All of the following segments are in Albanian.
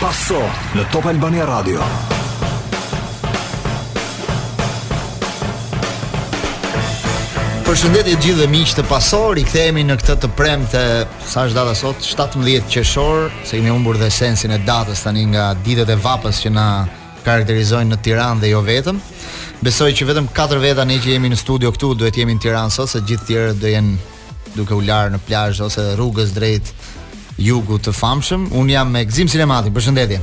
Passo në Top Albania Radio. Përshëndetje të gjithëve miq të Passo-s, i kthehemi në këtë të premte, sa është data sot, 17 qershor, se kemi humbur dhe sensin e datës tani nga ditët e vapës që na karakterizojnë në Tiranë dhe jo vetëm. Besoj që vetëm katër veta ne që jemi në studio këtu duhet të jemi në Tiranë sot, se gjithë tjerët do jenë duke u larë në plazh ose rrugës drejt jugut të famshëm. Un jam me Gzim Sinematin. Përshëndetje.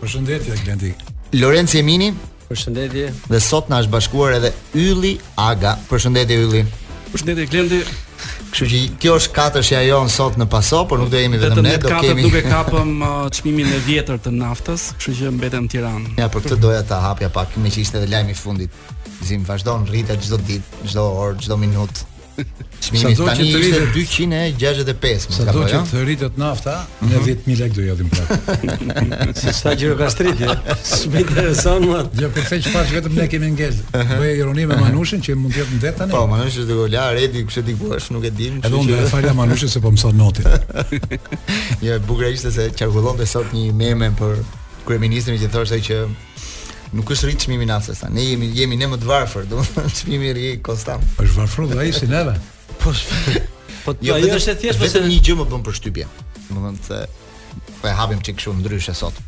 Përshëndetje Glendi. Lorenzo Emini. Përshëndetje. Dhe sot na është bashkuar edhe Ylli Aga. Përshëndetje Ylli. Përshëndetje Glendi. Kështu që kjo është katërshja jonë sot në paso, por nuk do jemi vetëm ne, do kemi nuk e kapëm uh, çmimin e vjetër të naftës, kështu që mbetëm në Tiranë. Ja, për këtë doja ta hapja pak, meqë ishte edhe lajmi i fundit. Zim vazhdon rritet çdo ditë, çdo orë, çdo minutë. Çmimi tani është 265 Sa do që të rritet nafta Në 10.000 lek do hedhim prapë Se sa xhiro Kastrati jo S'më intereson më Jo për fe që pashë vetëm ne kemi ngel Bëj ironi me Manushin që mund të jetë në det tani Po Manushi është duke u larë edhe kush e di ku është nuk e dim Edhe unë do ia falja Manushin se po mëson notin Jo e bukura ishte se qarkullonte sot një meme për Kryeministrin që thoshte që Nuk është rrit çmimi i naftës. Ne jemi jemi ne më të varfër, domethënë çmimi rri konstant. Është varfër ai si neve. Po. Po jo, ajo është e thjeshtë vetëm një gjë më bën përshtypje. Domethënë se po e hapim çik shumë ndryshe sot.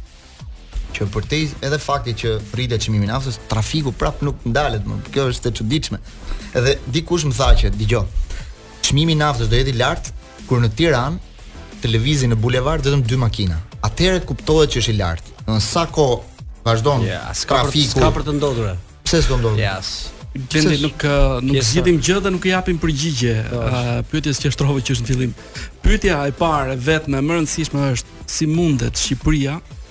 Që përtej edhe faktit që rritet çmimi i naftës, trafiku prap nuk ndalet mo. Kjo është e çuditshme. Edhe dikush më tha që dëgjo. Çmimi i naftës do jetë i lartë kur në Tiranë të lëvizin në bulevard vetëm dy makina. Atëherë kuptohet që është i lartë. Deri sa kohë vazhdon ja, ka trafik. S'ka për të ndodhur. Pse s'do ndodhur? Ja. Glendi nuk nuk zgjidhim gjë dhe nuk i japim përgjigje pyetjes që shtrove që është në fillim. Pyetja e parë dhe më e rëndësishme është si mundet Shqipëria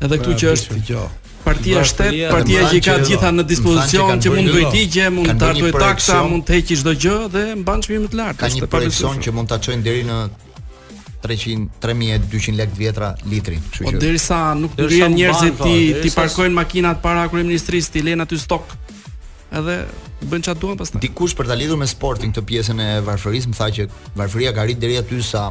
Edhe këtu pra, që është kjo. Partia shtet, partia që i ka të gjitha në dispozicion që mund të bëjë ligje, mund të hartojë taksa, mund të heqë çdo gjë dhe mban çmimin më të lartë. Ka një projeksion që mund ta çojnë deri në 300 3200 lekë të vjetra litrin, kështu që. Po derisa nuk ngrihen njerëzit t'i t'i parkojnë makinat para kryeministrisë, t'i lejnë aty stok. Edhe bëjnë çfarë duan pastaj. Dikush për ta lidhur me sportin këtë pjesën e varfërisë më tha që varfëria ka arrit deri aty sa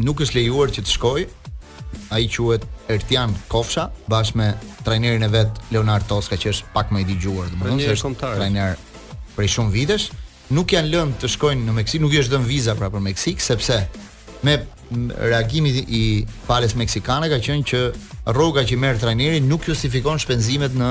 Nuk është lejuar që të shkojë. Ai quhet Ertjan Kofsha bashkë me trajnerin e vet Leonard Toska që është pak më i dëgjuar, domethënë është trajner prej shumë vitesh. Nuk janë lënë të shkojnë në Meksikë, nuk i është dhënë viza pra për Meksikë sepse me reagimi i palës meksikane ka qenë që rroga që merr trajneri nuk justifikon shpenzimet në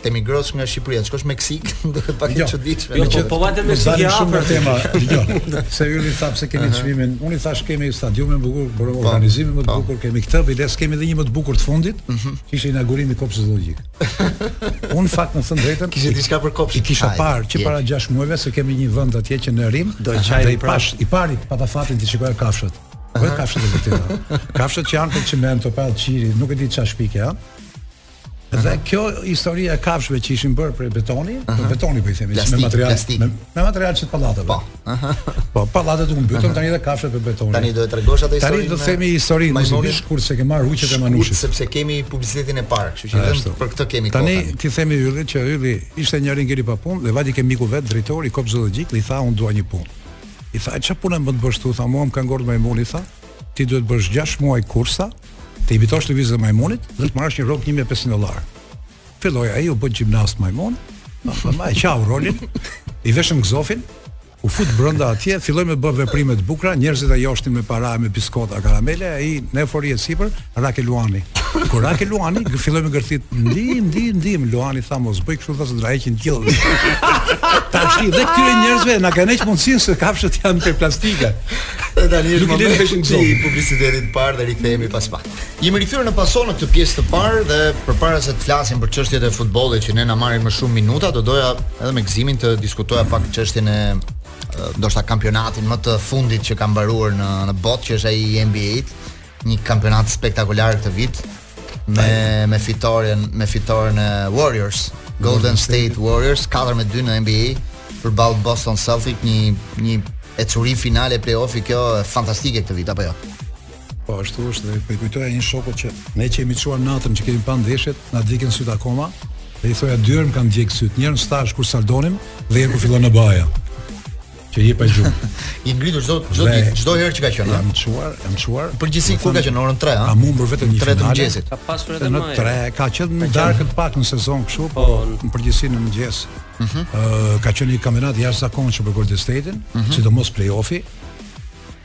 Të emigrosh nga Shqipëria, shkosh në Meksikë, do të pak jo, çuditshme. Jo, që po vajte me si ja për tema. Jo. Se ju i thatë se kemi çmimin. Unë i thashë kemi stadiumin e bukur, por po, organizimin më të po. bukur kemi këtë, biles kemi edhe një më të bukur të fundit, mhm. që ishte inaugurimi i kopshtit zoologjik. Unë fakt me thënë drejtën, kishte diçka për kopshtin. I kisha parë që para 6 muajve se kemi një vend atje që në Rim, do të çaj i pra. pashë, i pari pata fatin t'i shikoj kafshët. Kafshët e vërteta. Kafshët që janë prej çimento, prej allçie, nuk e di çfarë shpikje janë. Dhe kjo historia e kafshëve që ishin bërë prej betoni, uh -huh. betoni po i themi, me material me, me material që të pallateve. Po. Uh -huh. Po, pallatet u mbytën uh -huh. tani edhe kafshët prej betoni. Tani do të tregosh atë historinë. Tani do të themi historinë, më shumë shkurt se ke marrë huqet e Manushit. Sepse kemi publicitetin e parë, kështu që vetëm për këtë kemi kohë. Tani t'i themi Yllit që Ylli ishte një njeri ngeli pa punë dhe vajti ke miku vet drejtori kopshtit zoologjik, i tha unë dua një punë. I tha çfarë punë mund të bësh ti, tha mua më ka ngordhur majmuni tha ti duhet bësh 6 muaj kurs, Të imitosh lëvizjet e majmunit dhe të marrësh një rrogë 1500 dollarë. Filloi ai u bë gjimnast majmun, pa po, more e qau rolin, i veshën gëzofin, u fut brenda atje, filloi me bë veprime të bukura, njerëzit e joshnin me para, me biskota, karamele, ai në eufori e sipër, ra ke luani. Kur ra ke luani filloi me gërthit, ndihmë, ndihmë, ndihmë, luani tha mos bëj kështu tha se do na heqin gjithë. Tashi dhe këtyre njerëzve na kanë hequr mundësinë se kafshët janë prej plastike. Dhe tani është momenti të shkojmë në publicitetin e parë dhe rikthehemi pas pak. Jemi rikthyer në paso në këtë pjesë të parë dhe përpara se të flasim për çështjet e futbollit që ne na marrin më shumë minuta, do doja edhe me Gëzimin të diskutoja pak çështjen e ndoshta kampionatin më të fundit që ka mbaruar në në botë, që është ai i NBA-së, një kampionat spektakolar këtë vit, me me fitoren me fitoren e Warriors, Golden State Warriors 4-2 në NBA përballë Boston Celtics, një një ecuri finale play-offi kjo fantastike këtë vit apo jo. Po ashtu është dhe po i kujtoja një shokut që ne që jemi çuar natën që kemi pa ndeshjet, na djegin sytë akoma. Dhe i thoja dy herë më kanë djeg sytë, njërën në stazh kur saldonim dhe një kur fillon NBA-ja. Që je pa gjumë. Je ngritur çdo çdo ditë, çdo herë që ka qenë. Jam çuar, jam çuar. Në përgjithësi kur ka qenë orën 3, ha? Kam humbur vetëm një finale. 3 të mëngjesit. Ka pasur edhe më. 3, ka qenë në darkë pak në sezon kështu, po, po në përgjithësi në mëngjes. Ëh, mhm. ka qenë një kampionat i jashtëzakonshëm për Golden State-in, mhm. sidomos play-off-i.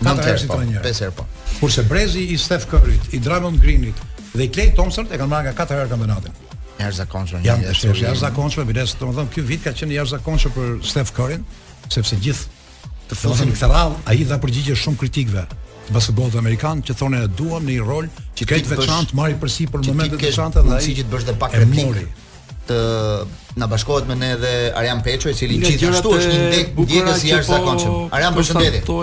Katër herë si po, trajner. Pesë herë po. Kurse brezi i Steph Curry-t, i Draymond Green-it dhe i Klay Thompson e kanë marrë nga katër herë kampionatin. Jashtëzakonshme. Jashtëzakonshme, biles, domethënë, ky vit ka qenë i jashtëzakonshëm për Steph Curry-n, sepse gjithë të flasim këtë radhë, ai i dha përgjigje shumë kritikëve të basketbolit amerikan që thonë e duam në një rol që këtë veçantë të marrë përsipër momentet e veçanta dhe ai që të bësh dhe pak kritikë. të na bashkohet me ne edhe Arjan Peço, i cili gjithashtu është një ndjek ndjekës i jashtëzakonshëm. Po Arjan përshëndetje. Po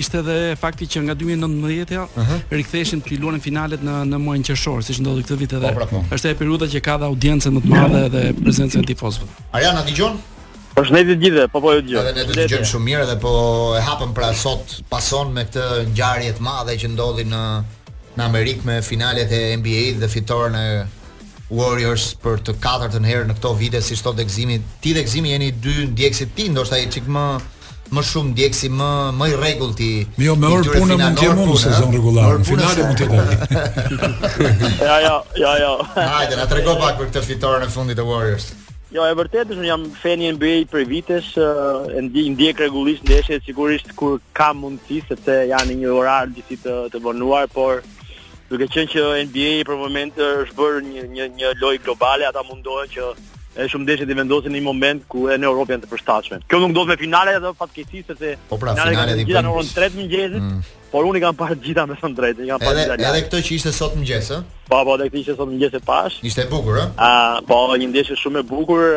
ishte edhe fakti që nga 2019-ja uh -huh. riktheshin të luanin finalet në në muajin qershor, siç ndodhi këtë vit edhe. Po, pra, po. Është e periudha që ka dha audiencën më të madhe dhe prezencën e tifozëve. Arjan na dëgjon? Përshëndetje të gjithëve, po po ju dëgjoj. Edhe ne të dëgjojmë shumë mirë dhe po e hapëm pra sot Pason me këtë ngjarje të madhe që ndodhi në në Amerikë me finalet e NBA-së dhe fitoren e Warriors për të katërtën herë në këto vite, siç thotë Gëzimi, ti dhe Gëzimi jeni dy ndjekësit ti, ndoshta je çikë më më shumë ndjekësi më më i rregullt i Jo, me orë punë mund të jem unë sezon rregullar. Në finale mund të jetë. Ja, ja, ja, ja. Hajde, na trego pak për këtë fitoren e fundit të Warriors. Jo, e vërtetë është, jam fan i NBA prej vitesh, e ndi, ndjek rregullisht ndeshjet sigurisht kur kam mundësi sepse janë në orar disi të të vonuar, por Duke qenë që NBA për momentin është bërë një një një lojë globale, ata mundohen që edhe shumë ndeshje t'i vendosin në një moment ku edhe në Europë janë të përshtatshme. Kjo nuk ndodh me finalet dhe fatkeqësisht sepse po pra, finale finalet gjitha në orën 3 të mëngjesit, mm. por unë i kam parë gjitha me thënë drejtën, i kam parë gjitha. Edhe këtë që ishte sot mëngjes, ë? Po, po, edhe këtë që ishte sot mëngjes e pashë. Ishte e bukur, ë? Ah, po, një ndeshje shumë e bukur.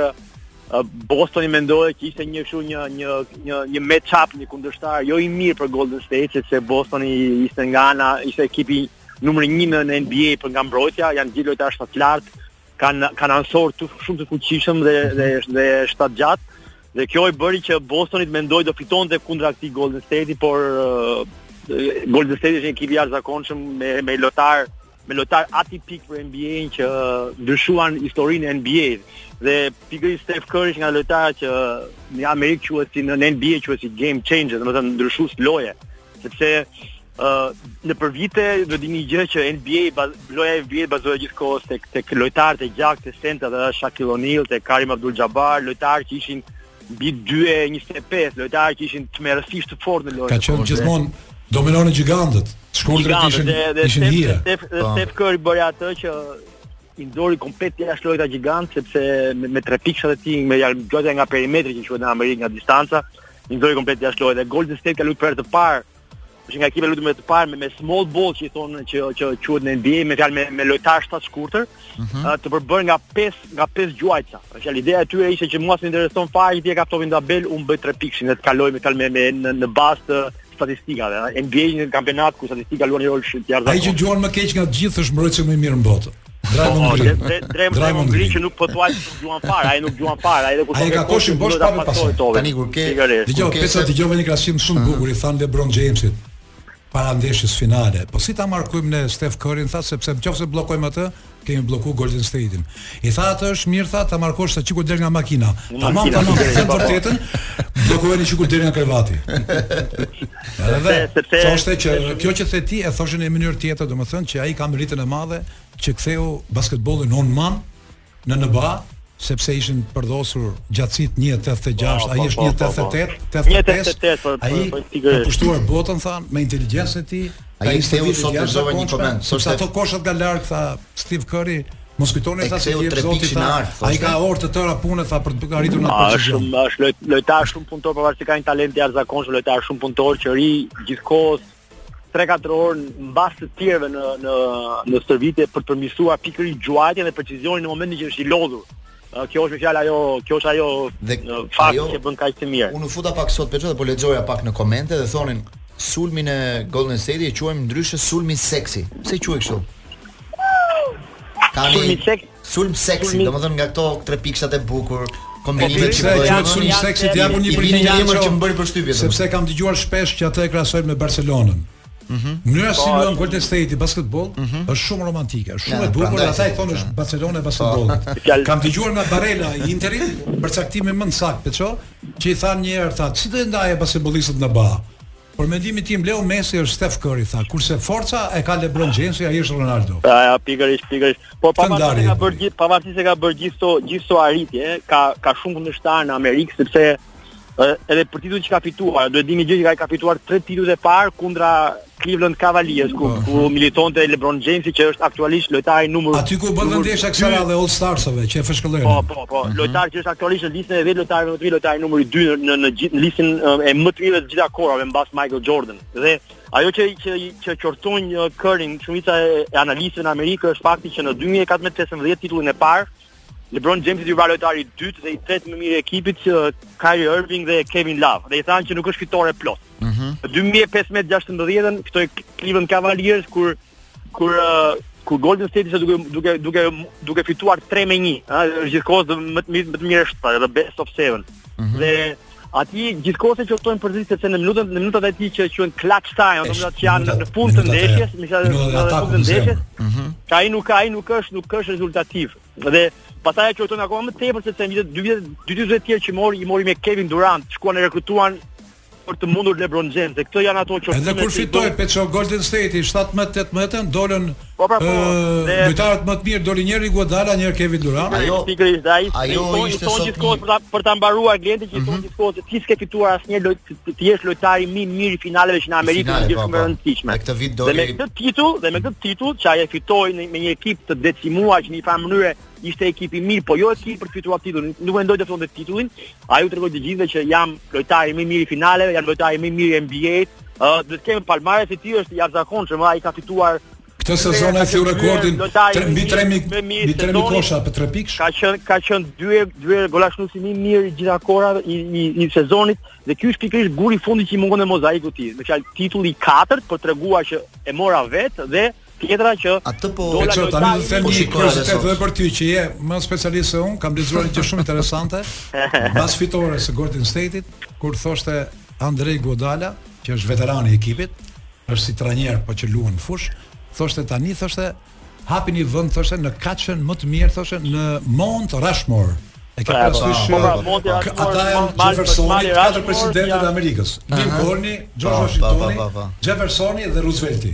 Bostoni mendoja që ishte një kështu një një një një match up një kundërshtar jo i mirë për Golden State sepse Bostoni ishte nga ana ishte ekipi numri 1 në NBA për nga mbrojtja, janë gjithë lojtarë shtatlartë, kanë kanë anësorë shumë të fuqishëm dhe dhe shtat dhe shtatgjatë. Dhe kjo më bëri që Bostoni të mendoj do fitonte kundra këtij Golden State-i, por uh, Golden State është një ekip i jashtëzakonshëm me me lojtarë me lojtarë atipikë për NBA-n që ndryshuan historinë e NBA-s dhe pikërisht Steph Curry është nga lojtarët që në Amerikë quhet si në NBA quhet si game changer, domethënë ndryshues loje, sepse ë uh, nëpër vite do dini një gjë që NBA baz, loja e NBA bazohej gjithkohë tek tek lojtarët e gjatë te center-at te Shaquille O'Neal, tek Karim Abdul-Jabbar, lojtarë që ishin Mbi 2 e 25 lojtarë që ishin tmerrsisht të fortë në lojë. Ka qenë gjithmonë dominonin gjigantët. Shkurtër ishin dhe, dhe ishin hija. Dhe Steph, po. Steph Curry bëri atë që i nxori komplet jashtë loje gjigantët sepse me, me trepikëshat e tij me gjuajtje nga perimetri që quhet në Amerikë nga distanca, i nxori komplet jashtë loje. Golden State ka luajtur për të parë Është nga ekipet që luajti për herë të parë me, me small ball që i thonë që që quhet në NBA me një fjalë me, me lojtarë shtatshkurtër, mm -hmm. të përbërë nga 5 nga 5 gjuajtësa. Me një fjalë ideja e tyre ishte që mua s'më intereson fare që ti e kap topin në tabelë, unë bëj 3 pikë, edhe të kaloj me një fjalë me, me në, në bazë të statistikave. NBA është një kampionat ku statistika luan një rol shumë të rëndësishëm. Ai që gjuan më keq nga të gjithë është mbrojtësi më i mirë në botë. Draymond po, Green. Draymond Green që nuk po thua se nuk duan fare, ai nuk duan fare, ai dhe kur ka koshin bosh pa pas. Tani kur ke dëgjuar, pesa dëgjova një krahasim shumë mm. bukur i thanë LeBron Jamesit para ndeshjes finale. Po si ta markojmë ne Steph Curry-n tha sepse nëse bllokojmë atë, kemi blloku Golden State-in. I tha atë është mirë tha ta markosh që kur del nga makina. Tamam, tamam, të vërtetën. Bllokojeni që kur del nga krevati. Edhe sepse thoshte që kjo që the ti e thoshin në mënyrë tjetër, domethënë që ai ka meritën e madhe që ktheu basketbollin human në NBA sepse ishin përdhosur gjatësitë 1.86, ai është 1.88, 85, ai po, ka pushtuar botën, thanë, me inteligencën e tij, ai ishte unë sot dëgjova një koment, sepse ato koshat nga larg, tha Steph Curry, Mos kujtoni se s'e jep zoti që na ardh. Ai ka orë të tëra punë tha për të arritur në atë çështje. Është është lojt, lojtar shumë punëtor pavarësisht ka një talent të jashtëzakonshëm, lojtar shumë punëtor që rri gjithë kohës 3-4 orë mbas të tjerëve në në në stërvitje për të përmirësuar pikërisht gjuajtjen dhe precizionin në momentin që është i lodhur. Kjo është fjala ajo, kjo është ajo dhe fakt që e bën kaq të mirë. U futa pak sot Peço dhe po lexoja pak në komente dhe thonin sulmin e Golden State e quajmë ndryshe sulmin seksi. Pse quhet kështu? Tani sulmi seksi, sulm seksi, domethënë nga këto trepikëshat e bukur, kombinimet që bëjnë janë sulm seksi të jap unë një përgjigje një emër që më bëri përshtypje. Sepse kam dëgjuar shpesh që atë e krahasojnë me Barcelonën. Mm -hmm. Mënyra si po, luan Golden State basketboll mm -hmm. është shumë romantike, është shumë e bukur, ata i thonë është Barcelona e basketbollit. Po. Kam dëgjuar nga Barella i Interit përcaktimin më saktë, Peço, që i thanë një herë tha, si do t'i ndaje basketbollistët NBA? Për mendimin tim Leo Messi është Steph Curry tha, kurse forcën e ka LeBron James, ai është Ronaldo. Ja, ja pikërisht, pikërisht. Po pavarësisht ka bërë gjithë, pavarësisht ka bërë gjithë këto, gjithë këto arritje, ka ka shumë kundërshtarë në Amerikë sepse edhe për titujt që ka fituar, duhet të dimë një gjë që ai ka fituar 3 titujt e parë kundra Cleveland Cavaliers ku, po, ku po. militonte LeBron James që është aktualisht lojtari numër Aty ku bëhet ndeshja kësaj radhe All Starsove që e fishkëllen. Po, po, po, mhm. lojtar që është aktualisht në listën e vetë lojtarëve më të mirë, lojtari numër 2 në në gjithë listën e më të mirëve të gjitha kohërave mbas Michael Jordan. Dhe ajo që që që qorton Curry-n, shumica e analistëve në Amerikë është fakti që në 2014 titullin e parë LeBron Jamesit iu vra lojtari i dytë dhe i tretë më i mirë i ekipit që Kyrie Irving dhe Kevin Love dhe i thanë që nuk është fitore e plotë. Ëh. Mm 2015-16 e fitoi Cleveland Cavaliers kur kur uh, kur Golden State ishte duke duke duke duke fituar 3 me 1, ëh, është gjithë kohën me më të mirë është edhe best of 7. Mm -hmm. Dhe Atë gjithë kohës e qortojnë për këtë sepse në minutën në minutat e tij që quhen clutch time, ato minutat që janë në fund të ndeshjes, me sa në fund të ndeshjes, mhm. ka ai nuk ai nuk është nuk është rezultativ. Dhe pastaj e qortojnë akoma më tepër sepse dy titujt e tjerë që mori i mori me Kevin Durant, shkuan e rekrutuan për të mundur LeBron James. Këto janë ato që Edhe kur fitoi Peço Golden State 17-18 dolën Po pra po. Lojtarët më të mirë doli një herë Iguodala, një Kevin Durant. Ajo pikërisht ai. Ajo ishte sot gjithë kohën për ta për ta mbaruar Glendi që i thonë gjithë kohën se ti s'ke fituar asnjëherë të jesh lojtari më i mirë i finaleve që në Amerikë është gjëja më rëndësishme. Këtë vit doli. Dhe me këtë titull, dhe me këtë titull që ai e fitoi me një ekip të decimuar që në një farë mënyre ishte ekipi i mirë, po jo ekip për të fituar titullin. Nuk mendoj të fitonte titullin. Ai u tregoi të gjithëve që jam lojtari më i mirë i finaleve, jam lojtari më i mirë i NBA-së. Ë, uh, duhet të kemi palmaresi i tij është i jashtëzakonshëm, ai ka fituar Këtë sezon ai theu rekordin mbi 3 mijë mbi 3 mijë kosha për 3 pikë. Ka qenë ka qenë dy herë golashënuesi më i mirë i gjitha kohërave i, i, i sezonit dhe ky është pikërisht guri i fundit që i mungonte mozaikut të tij. Me fjalë titulli i katërt për të treguar që e mora vetë dhe Tjetra që atë po e çon tani do të them një kuriozitet edhe për ty që je më specialist se un, kam lexuar një gjë shumë interesante. Pas fitores së Golden State-it, kur thoshte Andre Iguodala, që është veterani i ekipit, është si trajner po që luan në fush, thoshte tani thoshte hapini vend thoshte në katërshen më të mirë thoshte në Mount Rushmore. E ka pra, parasysh po, pra, po, po, ata janë Jeffersoni, katër presidentët e Amerikës. Lincolni, George Washingtoni, Jeffersoni dhe Roosevelti.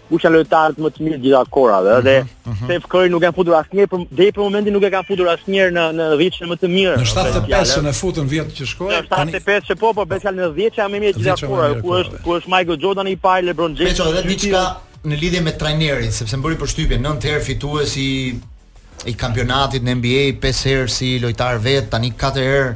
kush janë lojtarët më të mirë gjitha kohërave dhe mm -hmm. Steph Curry nuk e kanë futur asnjëherë për deri për momentin nuk e kanë futur asnjëherë në në 10-ën më të mirë. Në 75-ën e futën vjet që shkoi. Në 75-ën po po bëj fjalë në 10-ën më mirë gjitha kohërave ku është ku është Michael Jordan i parë LeBron James. Edhe diçka në lidhje me trajnerin sepse më bëri përshtypje 9 herë fituesi i kampionatit në NBA, 5 herë si lojtar vet, tani 4 herë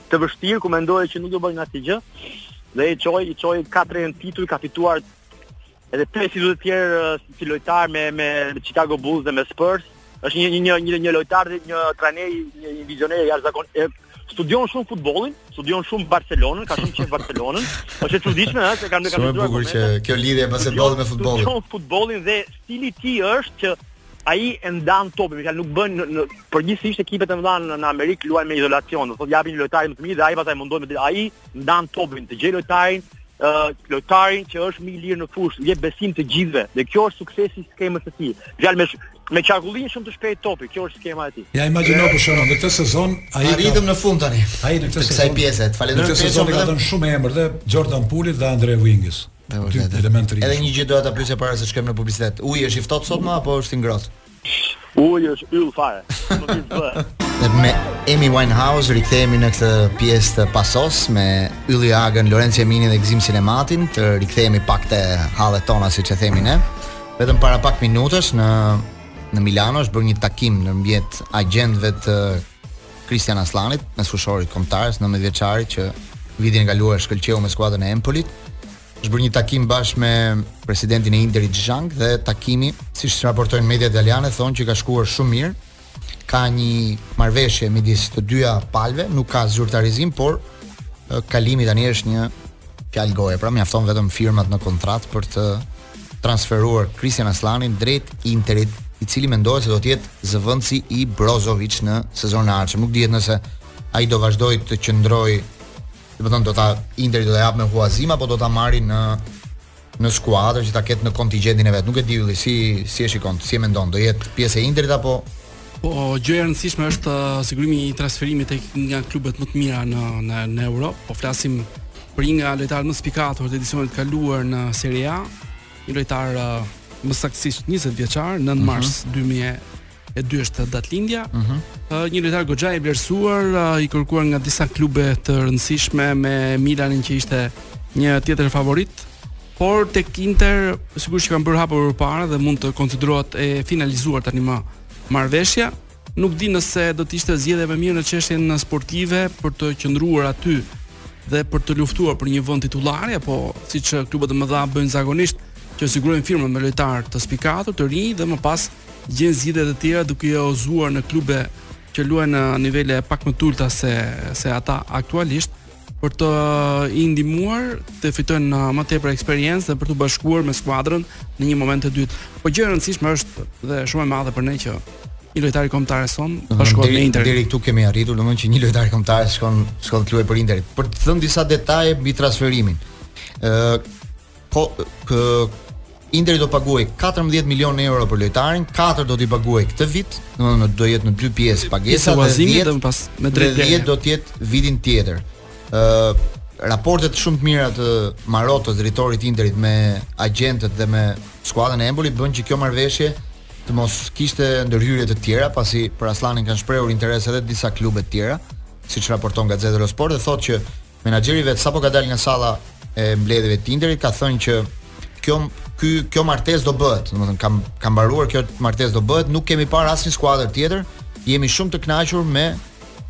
të vështirë kur mendoje që nuk do bëjnë asnjë gjë dhe i çoi i çoi katër në titull ka fituar edhe tre tituj të tjerë uh, si lojtar me me Chicago Bulls dhe me Spurs është një një një një lojtar dhe një trajner një, një vizioner i jashtëzakonshëm studion shumë futbollin, studion shumë Barcelonën, ka shumë qejf Barcelonën. Është e çuditshme, ëh, se kanë kanë ndërtuar. Shumë bukur që kjo lidhje e basketbollit me futbollin. Studion futbollin dhe stili i tij është që ai e ndan topin, me fjalë nuk bën në, në përgjithësi ekipet e mëdha në, në Amerikë luajnë me izolacion, do thotë ia japin lojtarit më të mirë dhe ai pastaj mundohet me ai ndan topin, të gjej lojtarin, ë uh, lojtarin që është më i lirë në fushë, jep besim të gjithëve. Dhe kjo është suksesi i skemës së tij. Fjalë me me qarkullin shumë të shpejtë topi, kjo është skema e tij. Ja imagjino për shkakun në këtë sezon ai ka ritëm në fund tani. Ai në këtë sezon. Kësaj pjese, të falenderoj për këtë sezon i ka dhënë shumë emër dhe Jordan Poole-it dhe Andrew Wiggins. Me vërtetë. Element ri. Edhe një gjë doja ta pyesja para se të shkojmë në publicitet. Uji është i ftohtë sot më apo është i ngrohtë? Uji është yll fare. Nuk di ç'bë. Dhe me Amy Winehouse rikthehemi në këtë pjesë të Pasos me Ylli Agën, Lorenc Jeminin dhe Gëzim Sinematin, të rikthehemi pak te hallet tona siç e themi ne. Vetëm para pak minutash në në Milano është bërë një takim ndërmjet agjentëve të Kristian Asllanit, mesfushorit kombëtar, 19 vjeçari që vitin e kaluar shkëlqeu me skuadrën e Empolit. Është bërë një takim bashkë me presidentin e Interit Zhang dhe takimi, siç raportojnë mediat italiane, thonë që ka shkuar shumë mirë. Ka një marrëveshje midis të dyja palëve, nuk ka zyrtarizim, por kalimi tani është një fjalë goje, pra mjafton vetëm firmat në kontratë për të transferuar Kristian Asllanin drejt Interit, i cili mendohet se do të jetë zëvendësi i Brozoviç në sezonin e ardhshëm. Nuk dihet nëse ai do vazhdojë të qëndrojë, domethënë do ta Interi do ta japë me huazim apo do ta marrë në në skuadër që ta ketë në kontingjentin e vet. Nuk e di Ylli si si e shikon, si e mendon, do jetë pjesë e Interit apo Po gjëja e rëndësishme është uh, sigurimi i transferimit te një nga klubet më të mira në në, në Europë. Po flasim për një nga lojtarët më të spikatur të edicionit të kaluar në Serie A, një lojtar uh, më saktësisht 20 vjeçar, 9 mhm. mars uh -huh. 2002 është datëlindja. Uh mhm. -huh. uh, një lojtar goxha i vlerësuar, uh, i kërkuar nga disa klube të rëndësishme me Milanin që ishte një tjetër favorit Por tek Inter, sigurisht që kanë bërë hapin përpara dhe mund të konsiderohet e finalizuar tanimë marrëveshja. Nuk di nëse do të ishte zgjedhja më e mirë në çështjen sportive për të qëndruar aty dhe për të luftuar për një vend titullari apo siç klubet e mëdha bëjnë zakonisht që sigurojnë firmën me lojtarë të spikatur, të rinj dhe më pas gjejnë zgjidhje të tjera duke i huazuar në klube që luajnë në nivele pak më të ulëta se se ata aktualisht për t'i ndihmuar të fitojnë në uh, më tepër eksperiencë dhe për t'u bashkuar me skuadrën në një moment të dytë. Po gjë e rëndësishme është dhe shumë e madhe për ne që një lojtar i kombëtares sonë bashkohet me Inter. Deri këtu kemi arritur, domethënë që një lojtar i kombëtares shkon shkon të luajë për Inter. Për të dhënë disa detaje mbi transferimin. Ë po, Interi do paguajë 14 milionë euro për lojtarin, 4 do t'i paguajë këtë vit, domethënë do jetë në dy pjesë pagesa dhe 10 dhe pas me 3 dhe 10 do të jetë vitin tjetër. Ë uh, raportet shumë të mira të Marotës, drejtorit të Interit me agjentët dhe me skuadrën e Empolit bënë që kjo marrëveshje të mos kishte ndërhyrje të tjera, pasi për Asllanin kanë shprehur interes edhe disa klube të tjera, siç raporton Gazzetta dello Sport dhe thotë që Menaxheri i vet sapo ka dalë nga salla e mbledhjeve të Interit ka thënë që kjo ky kjo martesë do bëhet, domethënë kam kam mbaruar kjo martesë do bëhet, nuk kemi parë asnjë skuadër tjetër, jemi shumë të kënaqur me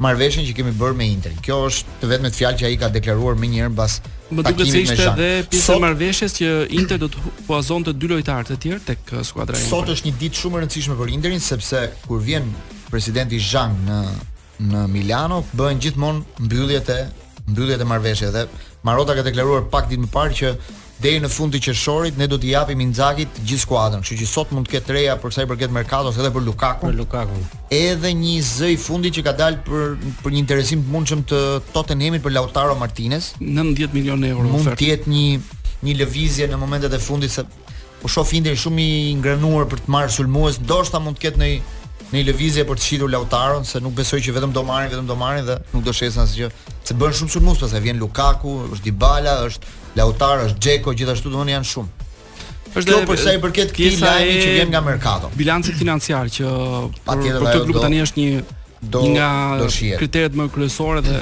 marrëveshjen që kemi bërë me Interin. Kjo është të vetmet fjalë që ai ka deklaruar menjëherë mbas Më duket se ishte edhe pjesë e marrëveshjes që Inter do të huazonte dy lojtarë të tjerë tek uh, skuadra e Inter. Sot është një ditë shumë e rëndësishme për Interin sepse kur vjen presidenti Zhang në në Milano bëhen gjithmonë mbylljet e mbylljet e marrëveshjeve dhe Marotta ka deklaruar pak ditë më parë që deri në fund të qershorit ne do t'i japim Inzagit të gjithë skuadrën, kështu që sot mund të ketë të reja për sa i përket merkatos edhe për Lukaku. Për Lukaku. Edhe një zë i fundit që ka dalë për për një interesim të mundshëm të Tottenhamit për Lautaro Martinez, 19 milionë euro ofertë. Mund të jetë një një lëvizje në momentet e fundit se Po shoh Interin shumë i angazhuar për të marrë sulmues, ndoshta mund të ketë një një lëvizje për të shitur Lautaron, se nuk besoj që vetëm do marrin, vetëm do marrin dhe nuk do shesin asgjë. Se bëhen shumë sulmues, pastaj vjen Lukaku, është Dybala, është Lautaro, është Dzeko, gjithashtu domethënë janë shumë. Është kjo për sa i përket këtij lajmi që vjen nga merkato. Bilanci financiar që për, për këtë klub tani është një do, një nga kriteret më kryesore dhe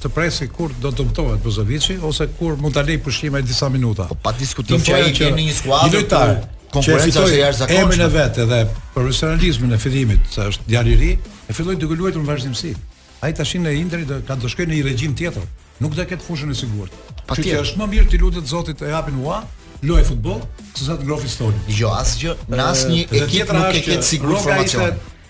të presi kur do të dëmtohet Brozoviçi ose kur mund ta lej pushim ai disa minuta. Po pa diskutim që ai vjen në një skuadër ku lojtarë. Konkurrenca është e jashtëzakonshme. Emrin e vet edhe profesionalizmin e fillimit, se është djalë i ri, e filloi duke luajtur në vazhdimësi. Ai tashin në Inter do të shkojë në një regjim tjetër. Nuk do të ketë fushën e sigurt. Kështu që është më mirë t'i lutet Zotit ta japin hua, të luajë futboll, se sa të ngrofi stolin. Jo, asgjë, në asnjë ekip nuk e ke sigurt formacionin.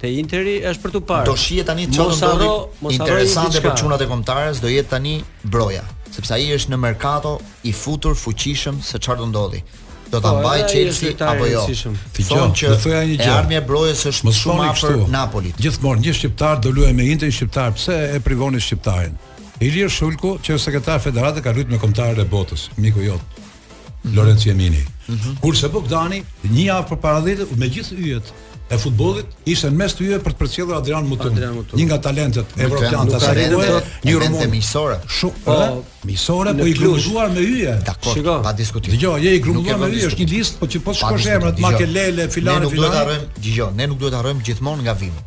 te Interi është për t'u parë. Do shihet tani çfarë do ndodhi. Interesante për çunat e kombëtares do jetë tani Broja, sepse ai është në merkato i futur fuqishëm se çfarë do ndodhi. Do ta, po, mbajë Chelsea apo jo? Thonë që do thoja një gjë. Armando Broja është më shumë afër Napolit. Gjithmonë një shqiptar do luajë me një shqiptar, pse e privoni shqiptarin? Ilir Shulku, që është sekretar federate, ka luajtur me kombëtaren e botës, miku jot. Lorenzo Jemini. Mm -hmm. Kurse Bogdani, një javë përpara, dhjetë, me gjithë yjet e futbollit, ishte në mes tyre për të përcjellur Adrian Mutun. Një nga talentet evropiane të asaj kohe, një rumun. Miqësore. Shumë po, po miqësore, po i grumbulluar me yje. Dakord, pa diskutim. Dëgjo, je i grumbulluar me yje, është një listë, po që po shikosh emrat, Makelele, Filani, Filani. Ne nuk duhet të harrojmë, dëgjo, ne nuk duhet të harrojmë gjithmonë nga vijmë.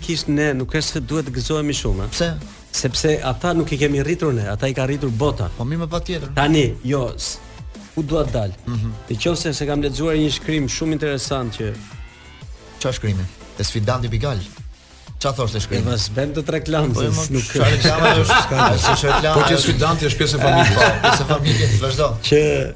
Që ne nuk është se duhet të gëzohemi shumë, ë? Pse? Sepse ata nuk i kemi rritur ne, ata i ka rritur bota. Po mirë mo patjetër. Tani, jo, ku dua të dal? Mm -hmm. Në qoftë se se kam lexuar një shkrim shumë interesant që çfarë shkrimi? Te sfidanti pik al. Ça thoshte shkrimi? Mos bën ti reklamë, po, se nuk ka reklama, s'ka reklama. Po që sfidanti është pjesë e familjes, po, pjesë e familjes, vazhdo. Që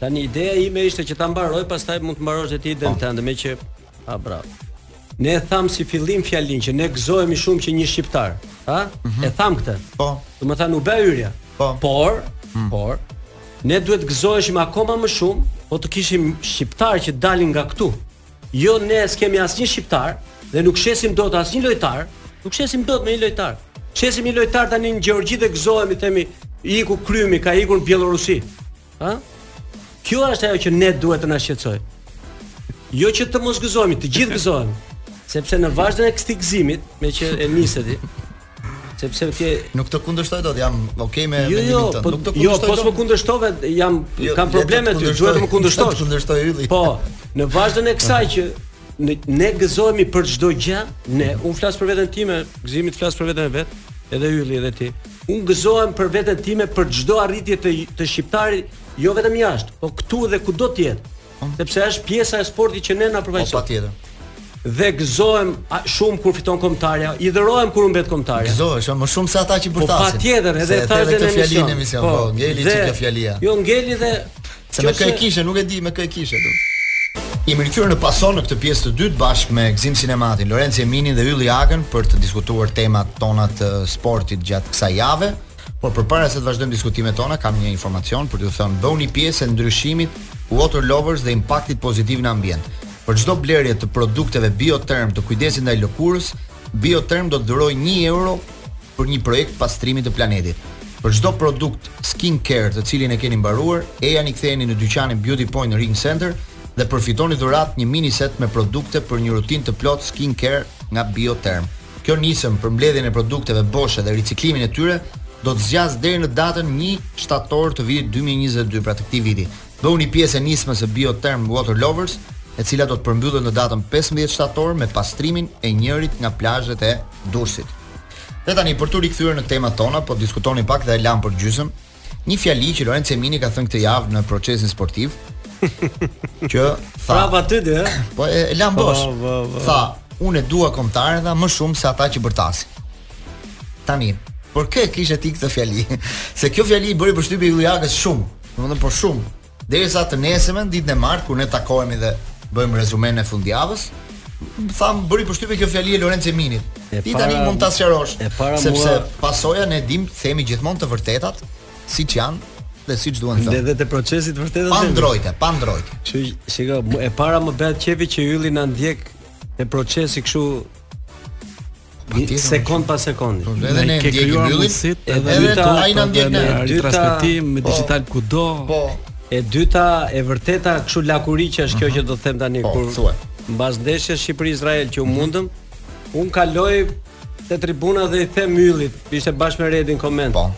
Tani ideja ime ishte që ta mbaroj, pastaj mund të mbarosh dhe ti idenë, po, tënde, meqë a bravo. Ne thamë si fillim fjalinë që ne gëzohemi shumë që një shqiptar, ha? Mm -hmm. E thamë këtë. Po. Domethënë u bë hyrja. Po. Por, mm. por ne duhet të gëzoheshim akoma më shumë, po të kishim shqiptarë që dalin nga këtu. Jo ne s'kemi asnjë shqiptar dhe nuk shesim dot asnjë lojtar, nuk shesim dot me një lojtar. Shesim një lojtar tani në Gjeorgji dhe gëzohemi themi iku krymi ka ikur në Bjellorusi. Ë? Kjo është ajo që ne duhet të na shqetësojë. Jo që të mos gëzohemi, të gjithë gëzohemi. Sepse në vazhdën e këtij gëzimit, meqë e nise ti, Sepse ti nuk të kundërshtoj dot, jam okay me jo, jo, mendimin tënd. Po, nuk të jo, kundërshtoj. Jo, po s'më kundërshtove, jam jo, kam problem me ty, duhet të më kundërshtosh. Të kundërshtoj Ylli. Po, në vazhdën e kësaj që ne, ne gëzohemi për çdo gjë, ne un flas për veten time, Gëzimi të flasë për veten e vet, edhe Ylli edhe ti. Un gëzohem për veten time për çdo arritje të të shqiptarit, jo vetëm jashtë, po këtu dhe kudo të jetë. Sepse është pjesa e sportit që ne na përfaqëson. Po patjetër. Dhe gëzohem shumë kur fiton kombëtarja, hidhërohem kur humbet kombëtarja. Gëzohesh, më shumë se ata që po, bërtasin. Po patjetër, edhe thashë në emision. Në emision, po, po ngeli dhe kjo fjalia. Jo ngeli dhe se me kë e kishe, nuk e di me kë e kishe do. Jemi rikthyer në Pasoja në këtë pjesë të dytë bashkë me Gëzim Sinematin, Lorenc Jeminin dhe Ylli Agën për të diskutuar temat tona të sportit gjatë kësaj jave. Por përpara se të vazhdojmë diskutimet tona, kam një informacion për t'ju thënë, bëhuni pjesë e ndryshimit Water Lovers dhe impaktit pozitiv në ambient. Për çdo blerje të produkteve Biotherm të kujdesit ndaj lëkurës, Biotherm do të dhurojë 1 euro për një projekt pastrimi të planetit. Për çdo produkt skin care të cilin e keni mbaruar, ejani ktheheni në dyqanin Beauty Point në Ring Center dhe përfitoni dhuratë një mini set me produkte për një rutinë të plotë skin care nga Biotherm. Kjo nismë për mbledhjen e produkteve boshe dhe riciklimin e tyre do të zgjasë deri në datën 1 shtator të vitit 2022, pra të këtij viti. Bëhuni pjesë e nismës së Biotherm Water Lovers, e cila do të përmbyllet në datën 15 shtator me pastrimin e njërit nga plazhet e Durrësit. Dhe tani për t'u rikthyer në temat tona, po diskutonim pak dhe e lamë për gjysmë. Një fjali që Lorenc Jemini ka thënë këtë javë në Procesin Sportiv që tha Prapa ty dy, eh? Po e, e lamë po, bosh. Po, po, po. Tha, unë e dua kombëtaren tha më shumë se ata që bërtasin. Tani, për kë kishe ti këtë fjali? se kjo fjali i bëri përshtypje Ylli Agës shumë. Domethënë po shumë. Derisa të nesërmen, ditën e martë kur ne takohemi dhe bëjmë rezymenë e fundjavës, më tha më bëri përshtypje kjo fjali e Lorenc Jeminit. E Ti tani para- mund ta sqarosh, e para sepse mua- Pasoja ne i themi gjithmonë të vërtetat siç janë dhe siç duhen Dhe thënë. dhe te Procesi të vërtetat Pa themi. ndrojtje, pa ndrojtje. Kështu që shiko, mu- e para më bëhet qefi që Ylli na ndjek te Procesi kështu sekond pas sekondi. Po vetëm ne ke krijuar mundësitë edhe ne të ai na ndjek ne. Ai transmetim me po. Digitalb kudo. Po. E dyta e vërteta kështu lakuriq është kjo mhm. që do të them tani po, kur mbas ndeshjes Shqipëri Izrael që u mhm. mundëm, unë kaloj te tribuna dhe i them Yllit, ishte bashkë me Redin koment. Po.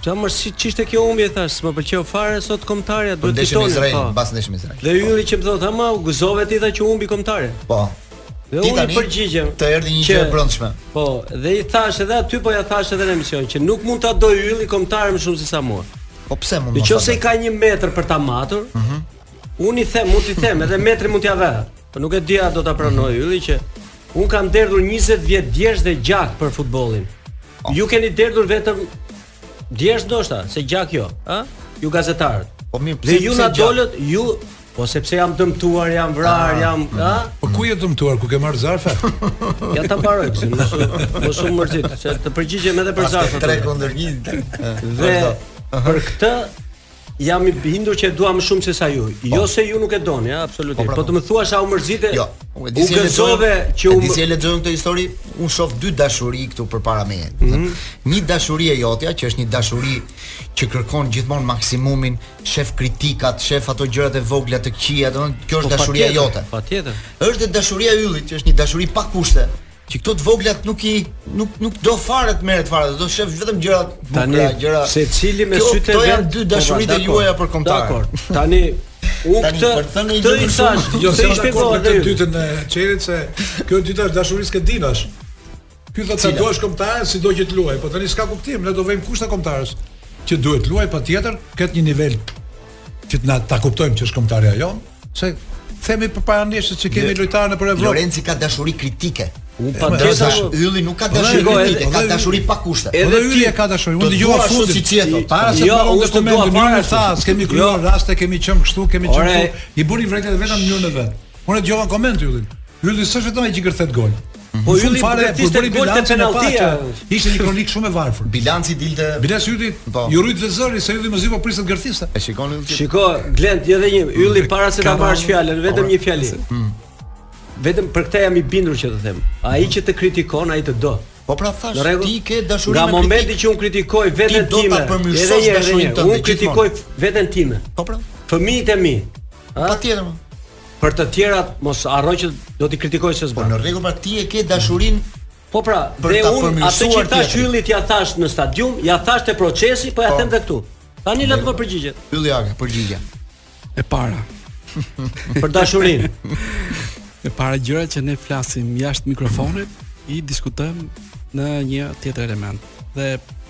Çfarë më si ç'ishte kjo humbje thashë, s'më pëlqeu fare sot kombëtarja, duhet të fitonim. Po, mbas ndeshjes me Izrael. Dhe Ylli ç'më thotë, "A u gëzove ti tha që humbi kombëtarja." Po. Dhe unë i përgjigjem të erdhi një gjë e brendshme. Po, dhe i thash edhe aty po ja thash edhe në emision që nuk mund ta doj ylli kombëtaren më shumë se sa mua. Po pse mund të? Nëse ka një metër për ta matur, ëh. Mhm. Unë i them, mund t'i them, edhe metri mund t'ia vë. Po nuk e di a do ta pranoj ylli që un kam derdhur 20 vjet djersë dhe gjak për futbollin. Oh. Ju keni derdhur vetëm Djersë ndoshta, se gjak jo, ë? Ju gazetarët. Po mirë, pse ju na dolët, ju po sepse jam dëmtuar, jam vrarë, ah. jam, ë? Po ku je dëmtuar, ku ke marr zarfe? Ja ta mbaroj mos u mërzit, se të përgjigjem edhe për zarfet. Tre kundër një. Dhe për këtë Jam i bindur që e dua më shumë se sa ju. Po. Jo se ju nuk e doni, ha, absolutisht. Po, pra, po të më thuash a u mërzite? Jo. Unë e di se që e di si e lexoj këtë histori, unë shoh dy dashuri këtu përpara meje. Mm -hmm. Një dashuri e jotja, që është një dashuri që kërkon gjithmonë maksimumin, shef kritikat, shef ato gjërat e vogla të këqija, domethënë kjo është po, dashuria jote. Patjetër. Është dhe dashuria e Yllit, që është një dashuri pa kushte. Që këto të voglat nuk i nuk nuk do fare të merret fare, do shef vetëm gjërat e bukura, tani, gjëra. Tani secili me sytë e vet. Këto janë dy po, dashuritë e juaja për kombëtaren. Dakor. Tani Unë këtë të këtë një gjë për shumë, jo se ishte kohë të dytën e qerit, se kjo dyta është dashurisë këtë dinash. Ky thotë ta duash kombëtaren, si do që të luaj, po tani s'ka kuptim, ne do vëjmë kushte kombëtares, që duhet luaj patjetër, këtë një nivel që ne ta kuptojmë që është kombëtarja jonë, Se themi përpara ndeshjes kemi jo, lojtarë nëpër Evropë. Lorenci ka dashuri kritike. U pa të dashur. Dash, ylli nuk ka dashuri po, kritike, ka dashuri pa kushte. Edhe po, ylli e ka dashuri. Unë dëgjova fundin. Si çje thot. Para se jo, të bëjmë një dokument, unë tha, s'kemi krijuar jo. raste, kemi qenë kështu, kemi qenë kështu. I bëri vërejtjet vetëm në mënyrën e vet. Unë dëgjova komentin e Yllit. Ylli s'është vetëm ai që gërthet gol. Mhm. Po ylli fare kur ishte gol te penalltia. Ishte një kronik shumë e varfër. Bilanci dilte. Bilanci ylli. Po. Ju rri te veza se ylli mezi po priste të gërthiste. E shikoni ylli. Shiko, Glent, edhe një mm. ylli para se ta marrësh fjalën, vetëm një fjali. Mm. Vetëm për këtë jam i bindur që të them. Ai që të kritikon, ai të do. Po pra thash, ti ke dashuri me Nga momenti që un kritikoj veten time, edhe një herë, un kritikoj veten time. Po pra, fëmijët e mi. Patjetër. Për të tjerat mos harro që do t'i kritikoj se s'bëjnë. Po në rregull pra ti e ke dashurinë Po pra, për dhe unë atë që i thash Yllit ja thash në stadium, ja thash te procesi, po ja po. them edhe këtu. Tani le të më përgjigjet. Ylli Aga, përgjigja. E para. për dashurinë. e para gjërat që ne flasim jashtë mikrofonit, i diskutojmë në një tjetër element. Dhe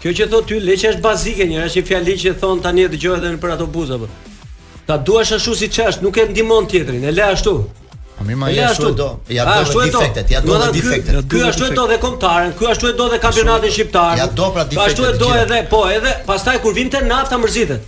Kjo që thotë ti Leçi është bazike njëra është një fjali që thon tani që dëgjohet edhe nëpër ato buza po. Ta duash ashtu siç është, nuk e ndihmon tjetrin, e le ashtu. Po mirë, ma ja ashtu do. Ja do ashtu e do. Ja do me defektet. Ky ashtu e do dhe kombëtaren, ky ashtu e do dhe kampionatin shqiptar. Ja do pra defektet. Ashtu e do edhe, po, edhe pastaj kur vjen te nafta mërzitet.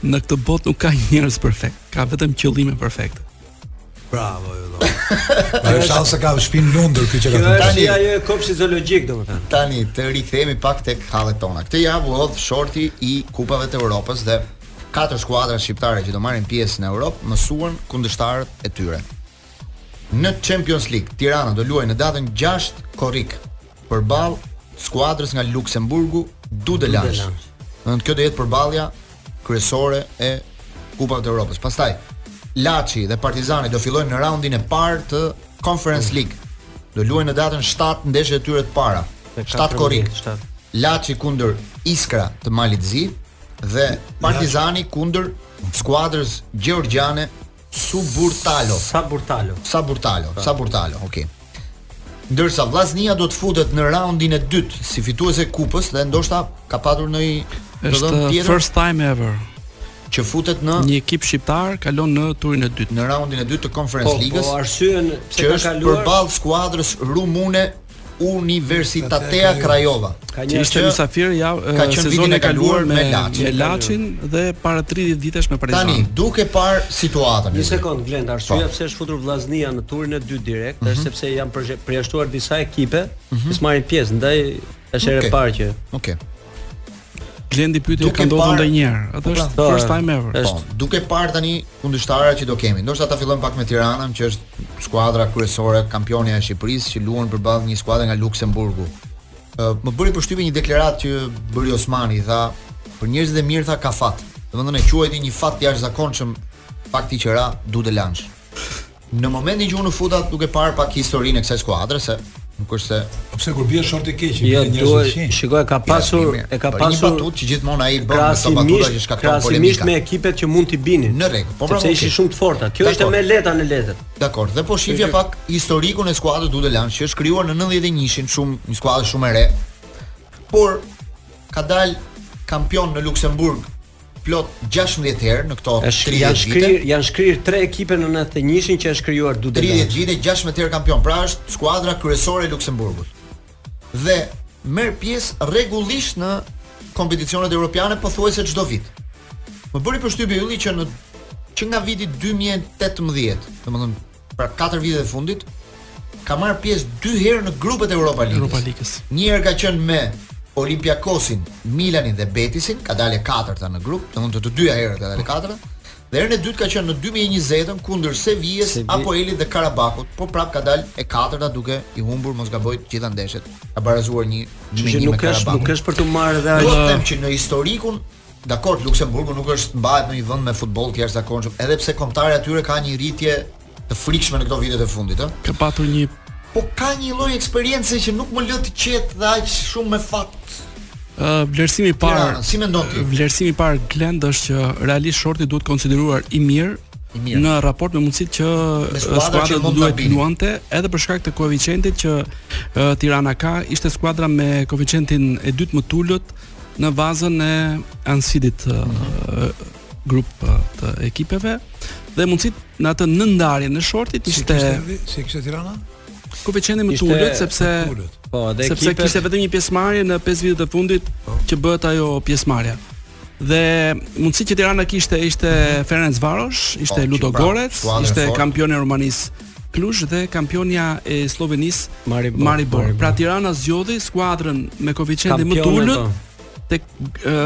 Në këtë botë nuk ka njerëz perfekt, ka vetëm qëllime perfekte. Bravo, ju do. Ajo s'ka shanse se ka shpinë lundur kjo që ka thënë. Tani ajo e kopshti zoologjik domethënë. Tani të rikthehemi pak tek hallet tona. Këtë javë u hodh shorti i kupave të Europës dhe katër skuadra shqiptare që do marrin pjesë në Europë mësuan kundërshtarët e tyre. Në Champions League, Tirana do luajë në datën 6 korrik përballë skuadrës nga Luksemburgu, Dudelange. Do të kjo do jetë përballja kryesore e Kupave të Evropës. Pastaj Laçi dhe Partizani do fillojnë në raundin e parë të Conference mm. League. Do luajnë në datën 7 ndeshjet e tyre të para. 7 korrik. Laçi kundër Iskra të Malit Zi dhe Partizani kundër skuadrës gjeorgjiane Suburtalo. Saburtalo. Saburtalo, po. Saburtalo, ok. Ndërsa Vllaznia do të futet në raundin e dytë si fituese kupës dhe ndoshta ka patur në i Është first time ever që futet në një ekip shqiptar kalon në turin e dytë në raundin e dytë të Conference po, Ligës. Po arsyen pse ka kaluar përball skuadrës rumune Universitatea Craiova. Ka një ishte mysafir ja ka qenë sezonin e kaluar me Laçin, me Laçin dhe para 30 vitesh me Partizan. Tani duke parë situatën. Një sekond Glend, arsyeja po. pse është futur Vllaznia në turin e dytë direkt është mhm. sepse janë përjashtuar disa ekipe mhm. që marrin pjesë, ndaj është hera e parë që. Okej. Glendi pyeti ka ndodhur ndonjëherë. Atë po, është pra, first time ever. Është po, duke parë tani kundërshtara që do kemi. Ndoshta ta fillojmë pak me Tiranën, që është skuadra kryesore, kampionia e Shqipërisë që luan përballë një skuadre nga Luksemburgu. Ë më bëri përshtypje një deklaratë që bëri Osmani, tha, për njerëzit e mirë tha ka fat. Domethënë e quajti një fat të jashtëzakonshëm fakti që ra Dudelange. Në momentin që unë futa duke parë pak historinë e kësaj skuadre se nuk është se po pse kur bie shorti i keq, jo, bie njerëz të qenë. Shikoj ka pasur e ka pasur një batutë që gjithmonë ai bën këto batuta që shkakton polemika. Krahasimisht me ekipet që mund t'i binin. Në rregull, po pra. Sepse ishin shumë të forta. Kjo ishte më e lehta në letër. Dakor, dhe po shifja pak historikun e skuadrës Dudelange që është krijuar në 91-shin, shumë një skuadër shumë e re. Por ka dalë kampion në Luksemburg plot 16 herë në këto 30 vite. Janë shkrirë, janë shkrirë tre ekipe në 91-shin që është krijuar Dude. 30 vite 16 herë kampion. Pra është skuadra kryesore e Luksemburgut. Dhe merr pjesë rregullisht në kompeticionet europiane pothuajse çdo vit. Më bëri përshtypje Ylli që në që nga viti 2018, domethënë Pra katër vitet e fundit ka marrë pjesë dy herë në grupet e Europa Ligës. Europa Ligës. Një herë ka qenë me Olympiakosin, Milanin dhe Betisin, ka dalë e katërta në grup, domethënë të, të dyja herët ka dalë e katërta. Dhe herën e dytë ka qenë në 2020-ën kundër Sevillës, Sevi... Apoelit dhe Karabakut, po prap ka dalë e katërta duke i humbur mos gaboj të gjitha ndeshjet. Ka barazuar një një me një me Karabakun. Nuk është për të marrë edhe ajo. Do të them që në historikun Dakord, Luksemburgu nuk është mbahet si një vend me futboll të jashtëzakonshëm, edhe pse kombëtarja e tyre ka një rritje të frikshme në këto vitet e fundit, ëh. Ka patur një po ka një lloj eksperience që nuk më lë të qetë dhe aq shumë me fat. Uh, vlerësimi i parë, si mendon ti? Vlerësimi i parë Glend është që realisht shorti duhet konsideruar i mirë mirë. në raport me mundësitë që skuadra që mund duhet të luante edhe për shkak të koeficientit që uh, Tirana ka, ishte skuadra me koeficientin e dytë më të ulët në vazon e ansidit mm -hmm. grup të ekipeve dhe mundësit në atë në ndarjen e shortit ishte... Si e kishte Tirana koeficientin më të ulët sepse po dhe sepse ekipet... kishte vetëm një pjesëmarrje në 5 vitet e fundit po. që bëhet ajo pjesëmarrja. Dhe mundësi që Tirana kishte ishte mm -hmm. Ferencvarosh, ishte po, Ludogorec, ishte kampionia e Rumanisë Cluj dhe kampionia e Sllovenisë Maribor. Maribor. Maribor. Pra Tirana zgjodhi skuadrën me koeficientin më të ulët po. tek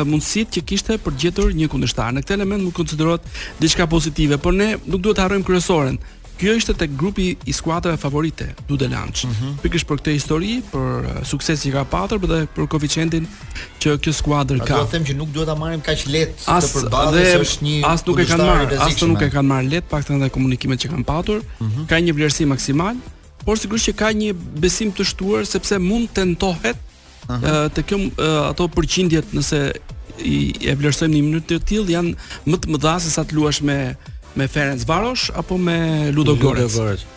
mundësitë që kishte për të gjetur një kundërshtar. Në këtë element mund të konsiderohet diçka pozitive, por ne nuk duhet të harrojmë kryesoren. Kjo ishte tek grupi i skuadrave favorite, Dudelanzh. Mm -hmm. Pikërisht për këtë histori, për suksesin që ka patur dhe për koeficientin që kjo skuadër ka. Do të them që nuk duhet ta marrim kaq lehtë të përballë se është një as nuk e kanë marrë, as nuk e kanë marrë lehtë të paktën edhe komunikimet që kanë patur, mm -hmm. ka një vlerësim maksimal, por sigurisht që ka një besim të shtuar sepse mund të tentohet uh -huh. të kjo ato përqindjet nëse i e vlerësojmë në mënyrë të tillë janë më të mëdha se sa të luash me me Ferencvarosh apo me Ludogorec.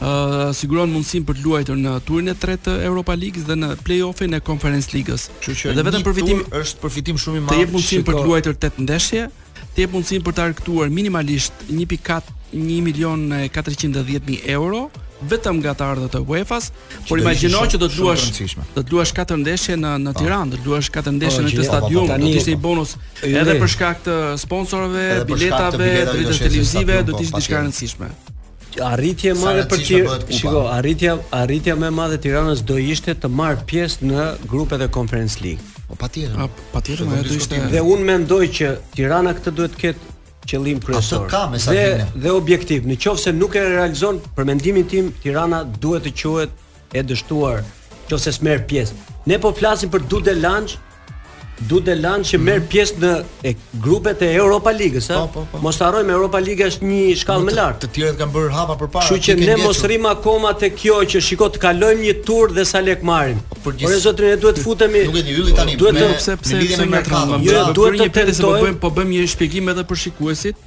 uh, siguron mundësinë për të luajtur në turin e tretë të Europa Ligës dhe në play-offin e Conference Ligës. Dhe vetëm përfitimi është përfitim shumë i madh. Të jep mundësinë për të luajtur tetë ndeshje, të jep mundësinë për të arkëtuar minimalisht 1 milion 410.000 euro vetëm nga të ardhurat e UEFA-s, por imagjino që do të luash do të luash katër ndeshje në në po. Tiranë, do të luash katër po, ndeshje në këtë po, stadium, do të ishte një bonus edhe për shkak të sponsorëve, biletave, të drejtës televizive, do të ishte diçka e rëndësishme. Arritje e madhe për Tiranën. Shiko, arritja arritja më e madhe e Tiranës do ishte të marrë pjesë në grupet e Conference League. Po patjetër. Patjetër, ajo do ishte. Dhe unë mendoj që Tirana këtë duhet të ketë qëllim kryesor. Atë ka me sa dhe, dhe objektiv. Në qoftë se nuk e realizon, për mendimin tim, Tirana duhet të quhet e dështuar në qoftë se s'merr pjesë. Ne po flasim për Dudelanzh, Dudelanzh që merr mhm. pjesë në e, grupet e Europa Ligës, ha? Po, po, po. Mos të harrojmë Europa Liga është një shkallë më lart. Të tjerët kanë bërë hapa përpara. Kështu që ne mos rrim akoma te kjo që shiko të kalojmë një tur dhe sa lek marrim. Por gjithë zotrin e duhet të futemi. Nuk e di Ylli tani. Duhet të pse pse pse nga trama. Jo, duhet të tentojmë, po bëjmë një shpjegim edhe për shikuesit.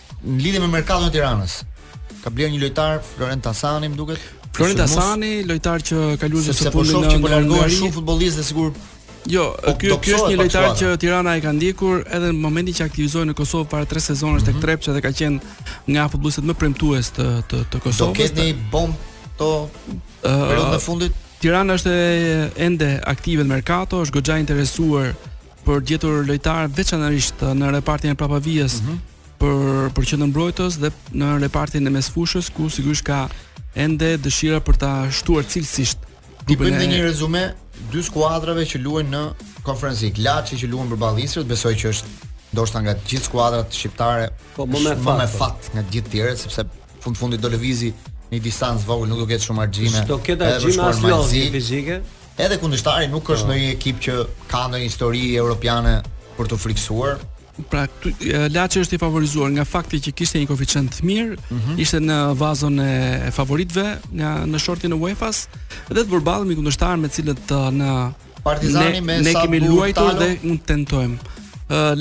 në lidhje me merkaton e Tiranës. Ka blerë një lojtar Florent Hasani, më duket. Florent Hasani, lojtar që ka luajtur së fundi në Hungari. Po largohen shumë futbollistë dhe sigur Jo, po, ky ky është një lojtar që Tirana e ka ndjekur edhe në momentin që aktivizohej në Kosovë para 3 sezonash tek mhm. Trepça dhe ka qenë nga futbollistët më premtues të të, të Kosovës. Do ketë një bomb to periudhën e fundit. Tirana është ende aktive në merkato, është goxha e interesuar për të gjetur lojtarë veçanërisht në repartin e prapavijës mm -hmm. për për qendër mbrojtës dhe në repartin e mesfushës ku sigurisht ka ende dëshira për ta shtuar cilësisht. T'i bëjmë e... një rezume dy skuadrave që luajnë në Conference League. Laçi që luan përballë Isrës, besoj që është ndoshta nga të gjithë skuadrat shqiptare po më me fat, me po. fat nga të gjithë të tjerët sepse fund fundit do lëvizi në distancë të vogël, nuk do ketë shumë harxhime. S'do ketë harxhime as lodhje fizike. Edhe kundërshtari nuk është po. ndonjë ekip që ka ndonjë histori europiane për të frikësuar. Pra, Laçi është i favorizuar nga fakti që kishte një koeficient të mirë, mm -hmm. ishte në vazon e favoritëve nga në shortin e UEFA-s dhe të përballemi me kundërshtar me të cilët në Partizani me ne kemi luajtur dhe mund të tentojmë.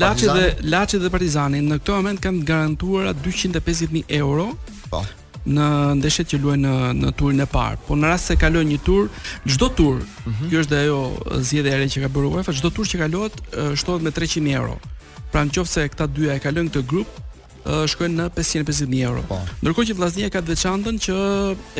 Laçi dhe Laçi dhe Partizani në këtë moment kanë të garantuar 250.000 euro. Po. në ndeshjet që luajnë në në turin e parë. Po në rast se kalojnë një tur, çdo tur, mm -hmm. kjo është dhe ajo zgjedhja e re që ka bërë UEFA, çdo tur që kalohet shtohet me 300 mijë euro. Pra në qoftë se këta të dyja e kalojnë këtë grup, shkojnë në 550 mijë euro. Po. Ndërkohë që Vllaznia ka të veçantën që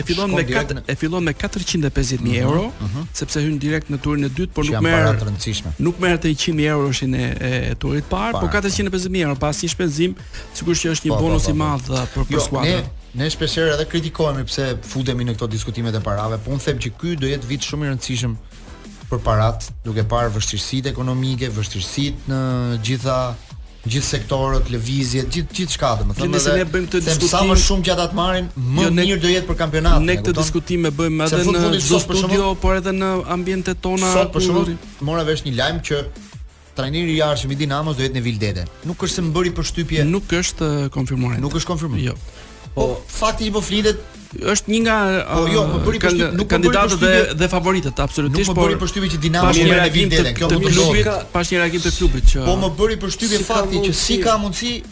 e fillon me kat, në... e fillon me 450 mijë mhm, euro, uh mhm. -huh. sepse hyn direkt në turin e dytë, por nuk merr rëndësishme. Nuk merr atë 100 mijë euroshin e, e turit parë, por 450 mijë euro pa asnjë shpenzim Sigurisht që është një po, po, bonus po, i madh uh, për për jo, skuadrën. Ne ne shpesh herë edhe kritikohemi pse futemi në këto diskutimet e parave, por unë them që ky do jetë vit shumë i rëndësishëm për parat, duke parë vështirësitë ekonomike, vështirësitë në gjitha gjithë sektorët, lëvizjet, gjithë gjithë çka do të thonë. Nëse ne bëjmë këtë diskutim, sa më shumë që ata të marrin, më jo, ne, mirë do jetë për kampionatin. Ne këtë diskutim e bëjmë edhe në studio, por edhe në ambientet tona. Sot për shembull, mora vesh një lajm që Trajneri i ardhshëm i Dinamos do jetë Nevil Dede. Nuk është se më bëri përshtypje. Nuk është uh, konfirmuar. Nuk është konfirmuar. Jo. Po, po fakti që po flitet është një nga po, jo, më bëri uh, përshtypje, nuk kandidatët dhe dhe favoritët absolutisht, por nuk më bëri përshtypje që Dinamo merr Nevil Dede. Jo nuk kemi akoma asnjë reagim të klubit që Po më bëri përshtypje fakti që si ka mundësi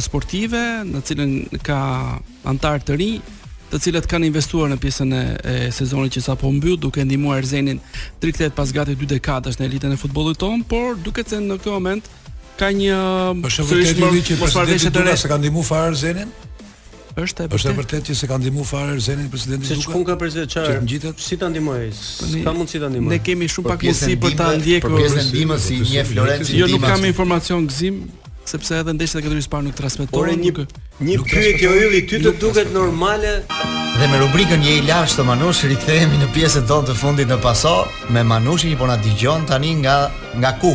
sportive, në cilën ka anëtarë të rinj, të cilët kanë investuar në pjesën e, e sezonit që sapo u mbyll, duke ndihmuar Erzenin të rikthehet pas gati dy dekadash në elitën e futbollit tonë, por duket se në këtë moment ka një sërish më që presidenti Dukla se ka ndihmuar fare Erzenin, Është e vërtetë. Është e vërtetë që s'e ka ndihmuar fare Erzenin presidenti Duka. Ç'punë ka presidenti çfarë? Që ngjitet. Si ta ndihmoj? Ka mundësi ta ndihmoj. Ne kemi shumë pak mundësi për ta ndjekur. Për pjesën e ndihmës si një Florenci Dimas. Jo nuk kam informacion Gzim sepse edhe ndeshjet e kategorisë së parë nuk transmetohen. Por një një pyetje o ylli ty të duket normale? Dhe me rubrikën Je i lashtë Manush rikthehemi në pjesën tonë të fundit në Paso me Manushin që po na dëgjon tani nga nga ku?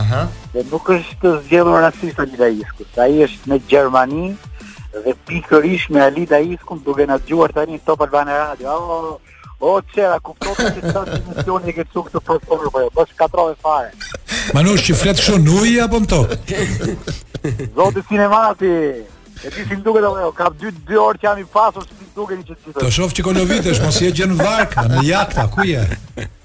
Aha. Dhe nuk është zgjedhur rastësisht Alida Hisku. Ai është në Gjermani dhe pikërisht me Alida Hiskun duke na dëgjuar tani në Top Albania Radio. Oh, O çera, ky po të thotë se emisionin e ke çuar tepër formë apo jo? Po shkatërrove fare. Manush ku flet kështu në ujë apo në tokë? Zoti sinemati. E ti si duket apo jo? Ka 2 2 orë që jam i pasur si duket që ti. Të shoh që kolovitesh, mos je gjë në varkë, në jaht a, ku je?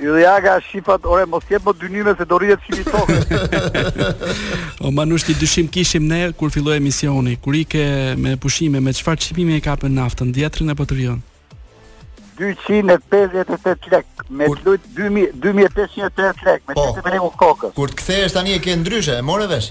Iliaga shipat, ore mos jep më dynime se do rritet çmimi tokë. o Manush një dyshim kishim ne kur filloi emisioni, kur ike me pushime, me çfarë çmimi e kape naftën, të vjetrin apo të riun? 258 lek me kur... lut 2500 lek me çfarë po. të bëni kokës. Kur të kthehesh tani e ke ndryshe, e more vesh.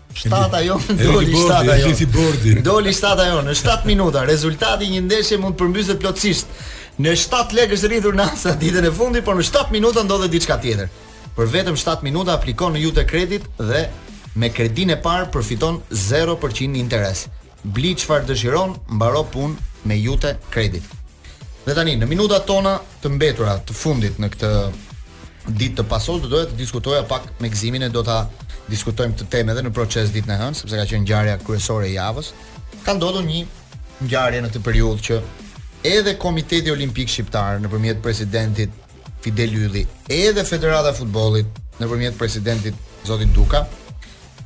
Shtata jo, doli shtata jo. Doli bordi. Doli shtata jo. Në 7 minuta rezultati i një ndeshje mund të përmbyset plotësisht. Në 7 lekë është rritur nafta ditën e fundit, por në 7 minuta ndodh edhe diçka tjetër. Për vetëm 7 minuta aplikon në Iute Credit dhe me kredinë e parë përfiton 0% interes. Bli çfarë dëshiron, mbaro punë me Iute Credit. Dhe tani në minutat tona të mbetura të fundit në këtë ditë të Pasos do doja të diskutoja pak me Gzimin e do ta diskutojmë këtë temë edhe në Proces ditën e hënë sepse ka qenë ngjarja kryesore e javës. Ka ndodhur një ngjarje në këtë periudhë që edhe Komiteti Olimpik Shqiptar nëpërmjet presidentit Fidel Ylli edhe Federata e Futbollit nëpërmjet presidentit zotit Duka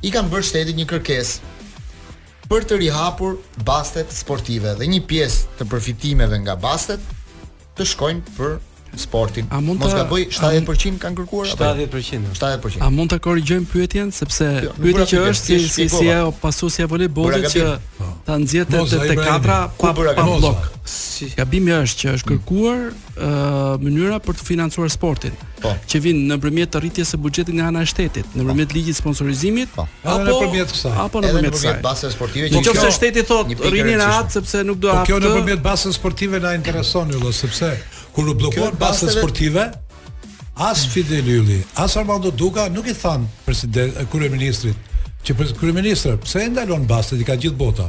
i kanë bërë shtetit një kërkesë për të rihapur bastet sportive dhe një pjesë të përfitimeve nga bastet të shkojnë për sportin. Në mos gaboj 70% kanë kërkuar? 70%. 70%. A mund ta korrigjojmë pyetjen sepse jo, pyetja qe është si si si ajo pasuesja e volejbollit që po. ta nxirrte te katra pa pa blok. Si gabimi është që është kërkuar uh, mënyra për të financuar sportin. Po. Që vjen nëpërmjet rritjes së buxhetit nga ana e shtetit, nëpërmjet po. ligjit të sponsorizimit, po. apo nëpërmjet kësaj. Apo nëpërmjet kësaj. Basteve sportive që nëse shteti thotë rrini rehat sepse nuk do të. Po kjo nëpërmjet basteve sportive na intereson jo, sepse kur u bllokuan bastet sportive, as Fidel Ylli, as Armando Duka nuk i thanë president kryeministrit që or kryeministër, pse e ndalon bastet i ka gjithë bota?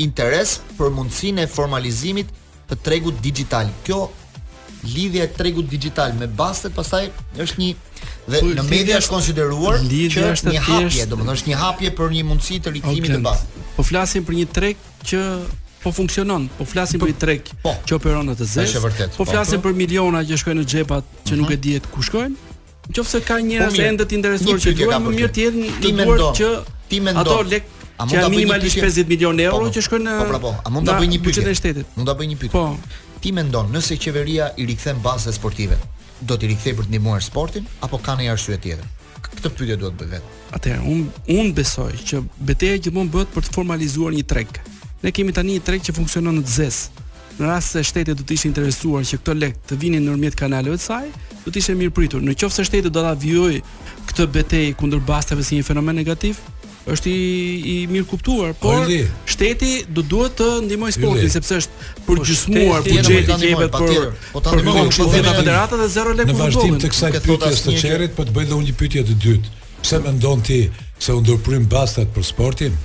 interes për mundësinë e formalizimit të tregut dixhital. Kjo lidhja e tregut dixhital me bastet pastaj është një dhe po, në media është konsideruar që është një hapje, domethënë është një hapje për një mundësi të rikthimit të basteve. Po flasim për një treg që po funksionon, po flasim për një treg po. që operon në të zezë. Po, po flasim për miliona që shkojnë në xhepa që nuk mhm. dihet ku shkojnë. Nëse ka njerëz që ende të interesuar që duan më mirë të jenë ti mendon që ti mendon ato lekë A mund ta bëj një pyetje 50 milionë euro po, po. që shkojnë në Po, pra, po, a mund ta bëj një pyetje të shtetit? Mund ta bëj një pyetje. Po. Ti mendon nëse qeveria i rikthen bastet sportive, do t'i rikthejë për të ndihmuar sportin apo ka ndonjë arsye tjetër? Këtë pyetje duhet t'i bësh vetes. Atëherë, un un besoj që beteja gjithmonë bëhet për të formalizuar një treg. Ne kemi tani një treg që funksionon në të zezë. Në rast se shteti do të ishte i interesuar që këto lekë të vinin nëpërmjet kanaleve të saj, do të ishte e mirëpritur. Në qoftë se shteti do ta vijojë këtë betejë kundër basteve si një fenomen negativ, është i i mirëkuptuar, por Ylli. shteti do duhet të ndihmojë sportin Ylli. sepse është përgjysmuar shteti tjetër buxheti mund ta që ndihmojë, jepet për patjetër. Po ta për ndihmojë, futbollin, po vetëm- federata dhe zero lekë Në për vazhdim futbollin. të kësaj Nuk e thotë pyetjes të asnjë gjë. Çerit, po të bëj dhe unë një pyetje të dytë. Pse mendon ti se u ndërprenë bastet për sportin?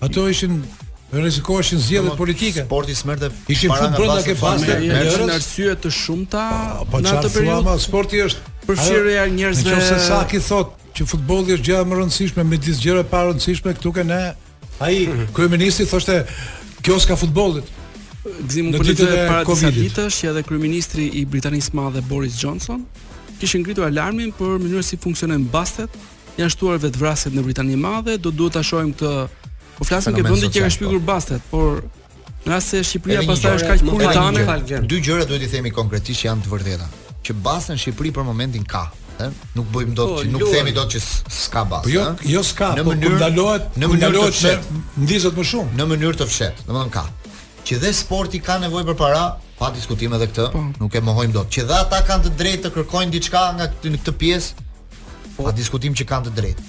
Ato ishin rrezikoheshin zgjedhjet politike. Sporti smerte ishin para nga brenda ke bastet. Janë arsye të shumta po në atë periudhë. Po sporti është përfshirë ja njerëzve. Nëse Saki thotë që futbolli është gjëja më e rëndësishme midis gjërave të parëndësishme këtu ke ne Ai kryeministri thoshte kjo s'ka futbollit. Gëzim në ditën e para disa ditësh edhe kryeministri i Britanisë së Madhe Boris Johnson kishin ngritur alarmin për mënyrën si funksionojnë bastet, janë shtuar vetëvrasjet në Britaninë e Madhe, do duhet ta shohim këtë. Po flasim ke vendi që ka shpikur bastet, por Nëse Shqipëria pastaj është kaq puritane. Dy gjëra duhet t'i themi konkretisht që janë të vërteta. Që baste në Shqipëri për momentin ka, ë? Nuk bëjmë dot po, që nuk themi dot që s'ka baste. Po jo, jo s'ka, po kur ndalohet, në mënyrë të fshehtë, ndizet më shumë. Në mënyrë të fshehtë, domethënë ka. Që dhe sporti ka nevojë për para, pa diskutim edhe këtë, po. nuk e mohojmë dot. Që dhe ata kanë të drejtë të kërkojnë diçka nga këtë në këtë pjesë, po. pa diskutim që kanë të drejtë.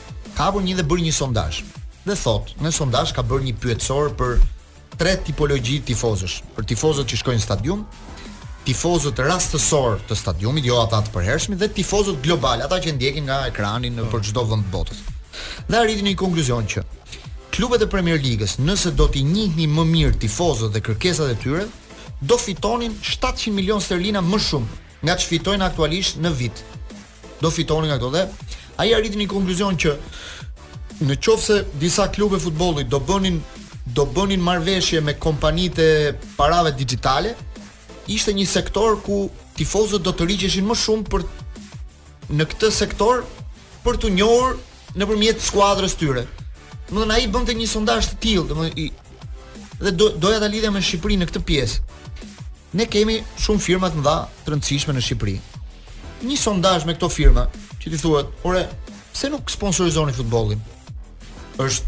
ka hapur një dhe bërë një sondazh. Dhe thotë, në sondazh ka bërë një pyetësor për tre tipologji tifozësh, për tifozët që shkojnë në stadium, tifozët rastësorë të stadiumit, jo ata të përhershmit dhe tifozët globalë, ata që e ndjekin nga ekrani nëpër çdo vend të botës. Dhe arriti në një konkluzion që klubet e Premier Ligës, nëse do t'i njihnin më mirë tifozët dhe kërkesat e tyre, do fitonin 700 milion sterlina më shumë nga ç'fitojnë aktualisht në vit. do fitonin nga këto dhe ai arriti në konkluzion që në qoftë se disa klube futbolli do bënin do bënin marrëveshje me kompanitë e parave dixhitale, ishte një sektor ku tifozët do të tërhiqeshin më shumë për në këtë sektor për t'u njohur nëpërmjet skuadrës tyre. Domethënë ai bënte një sondazh të tillë, domethënë i dhe do, doja ta lidhja me Shqipërinë në këtë pjesë. Ne kemi shumë firma të mëdha të rëndësishme në Shqipëri. Një sondazh me këto firma që t'i thuhet, "Ore, pse nuk sponsorizoni futbollin?" Është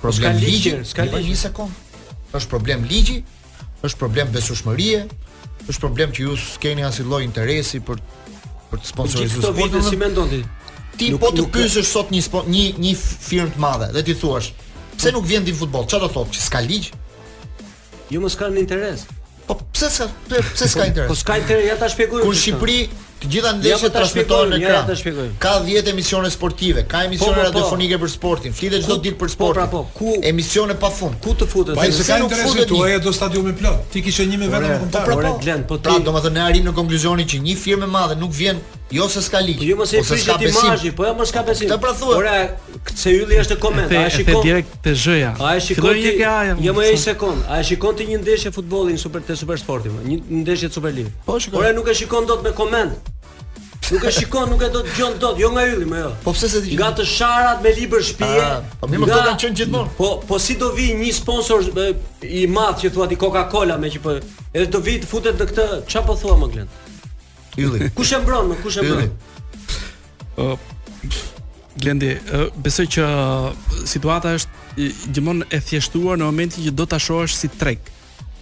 problem ligji, s'ka ligj një sekond. Është problem ligji, Është problem besueshmërie, është problem që ju s'keni asnjë lloj interesi për për të sponsorizuar sportin. Gjithë këto si mendon ti? Ti po të pyesësh sot një një një firmë të madhe dhe t'i thuash, pse nuk vjen ti në futboll? Çfarë do thotë? Që s'ka ligj? Jo, mo s'kanë interes. Po pse s'ka pse s'ka po, interes? Po s'ka interes, ja ta shpjegoj. Kur Shqipëri Të gjitha ndeshjet transmetohen në ekran. Ka 10 emisione sportive, ka emisione po, po, po. radiofonike për sportin, flitet çdo ditë për pra, sportin. Po, po, ku emisione pa fund, ku të futesh? Po s'e ka interesi, të thuash do stadiumi plot. Ti kishe një me vetëm kombëtar. Po, pra, po, po, pra, domethënë ne arrim në konkluzionin që një firmë e madhe nuk vjen jo se s'ka ligj. Jo mos i prishet imazhi, po jo mos ka besim. Ora, se Ylli është koment, a shikon. Pezhëja. A e shikon ti? Jo mo një sekond. A e shikon ti një ndeshje futbolli në Super te Super Sporti, një ndeshje Super League? Po shikoj. Por nuk e shikon dot me koment. Nuk e shikon, nuk e dëgjon dot, jo nga Ylli mo jo. Po pse se ti? Nga të sharat me libër shtëpie. Ah, po mo këto kanë qenë gjithmonë. Po po si do vi një sponsor i madh që thua ti Coca-Cola meqë po. Edhe do vi të futet në këtë, ça po thua mo Glen? Ylli. Kush e mbron, kush e mbron? Ylli. Glendi, besoj që situata është gjithmonë e thjeshtuar në momentin që do ta shohësh si treg.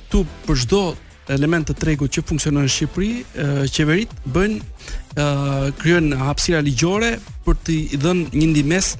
Këtu për çdo element të tregut që funksionon në Shqipëri, qeveritë bëjnë, krijojnë hapësira ligjore për t'i dhënë një ndihmesë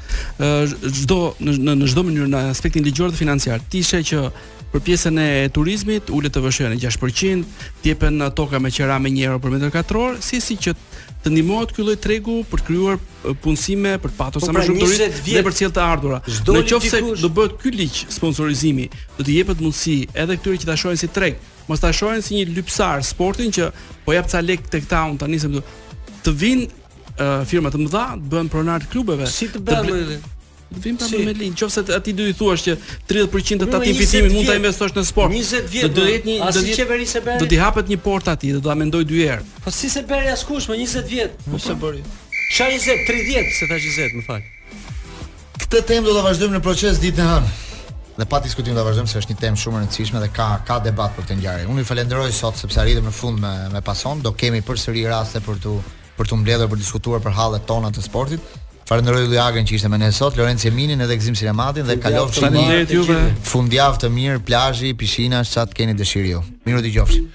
çdo në në çdo mënyrë në aspektin ligjor dhe financiar. Ti sheh që Për pjesën e turizmit, ulet TVSH-ja në 6% të jepen toka me qera me 1 euro për metër katror, si si që të ndihmohet ky lloj tregu për të krijuar punësime, për të patur po sa më pra, shumë turistë dhe për të sjellë të ardhura. Në qoftë se do bëhet ky ligj sponsorizimi, do të jepet mundësi edhe këtyre që ta shohin si treg, mos ta shohin si një lypsar sportin që po jap ca lek tek ta un tani se të vinë firma të mëdha, të bëhen pronarë të klubeve. Si të bëhen? Do vim ta me Lin, qoftë se atij do i thuash që 30% të tatim fitimit mund ta investosh në sport. 20 vjet. Do jetë një do të qeveri s'e bëri. Do të hapet një portë aty, do ta mendojë dy herë. Po si s'e bëri askush mo 20 vjet? Po s'e bëri. Çka 20, 30, se thashë 20, më fal. Këtë temë do ta vazhdojmë në proces ditën e hënë. Dhe pa diskutim ta vazhdojmë se është një temë shumë e rëndësishme dhe ka ka debat për këtë ngjarje. Unë ju falenderoj sot sepse arritëm në fund me me pason, do kemi përsëri raste për të për t'u mbledhur për të diskutuar për hallet tona të sportit. Falenderoj Ylli Agën, që ishte me ne sot, Lorenc Jeminin edhe Gzim Sinematin dhe kalofshi një fundjavë të mirë, plazhi, pishina, ça të keni dëshirë ju. Mirudëgjofshim.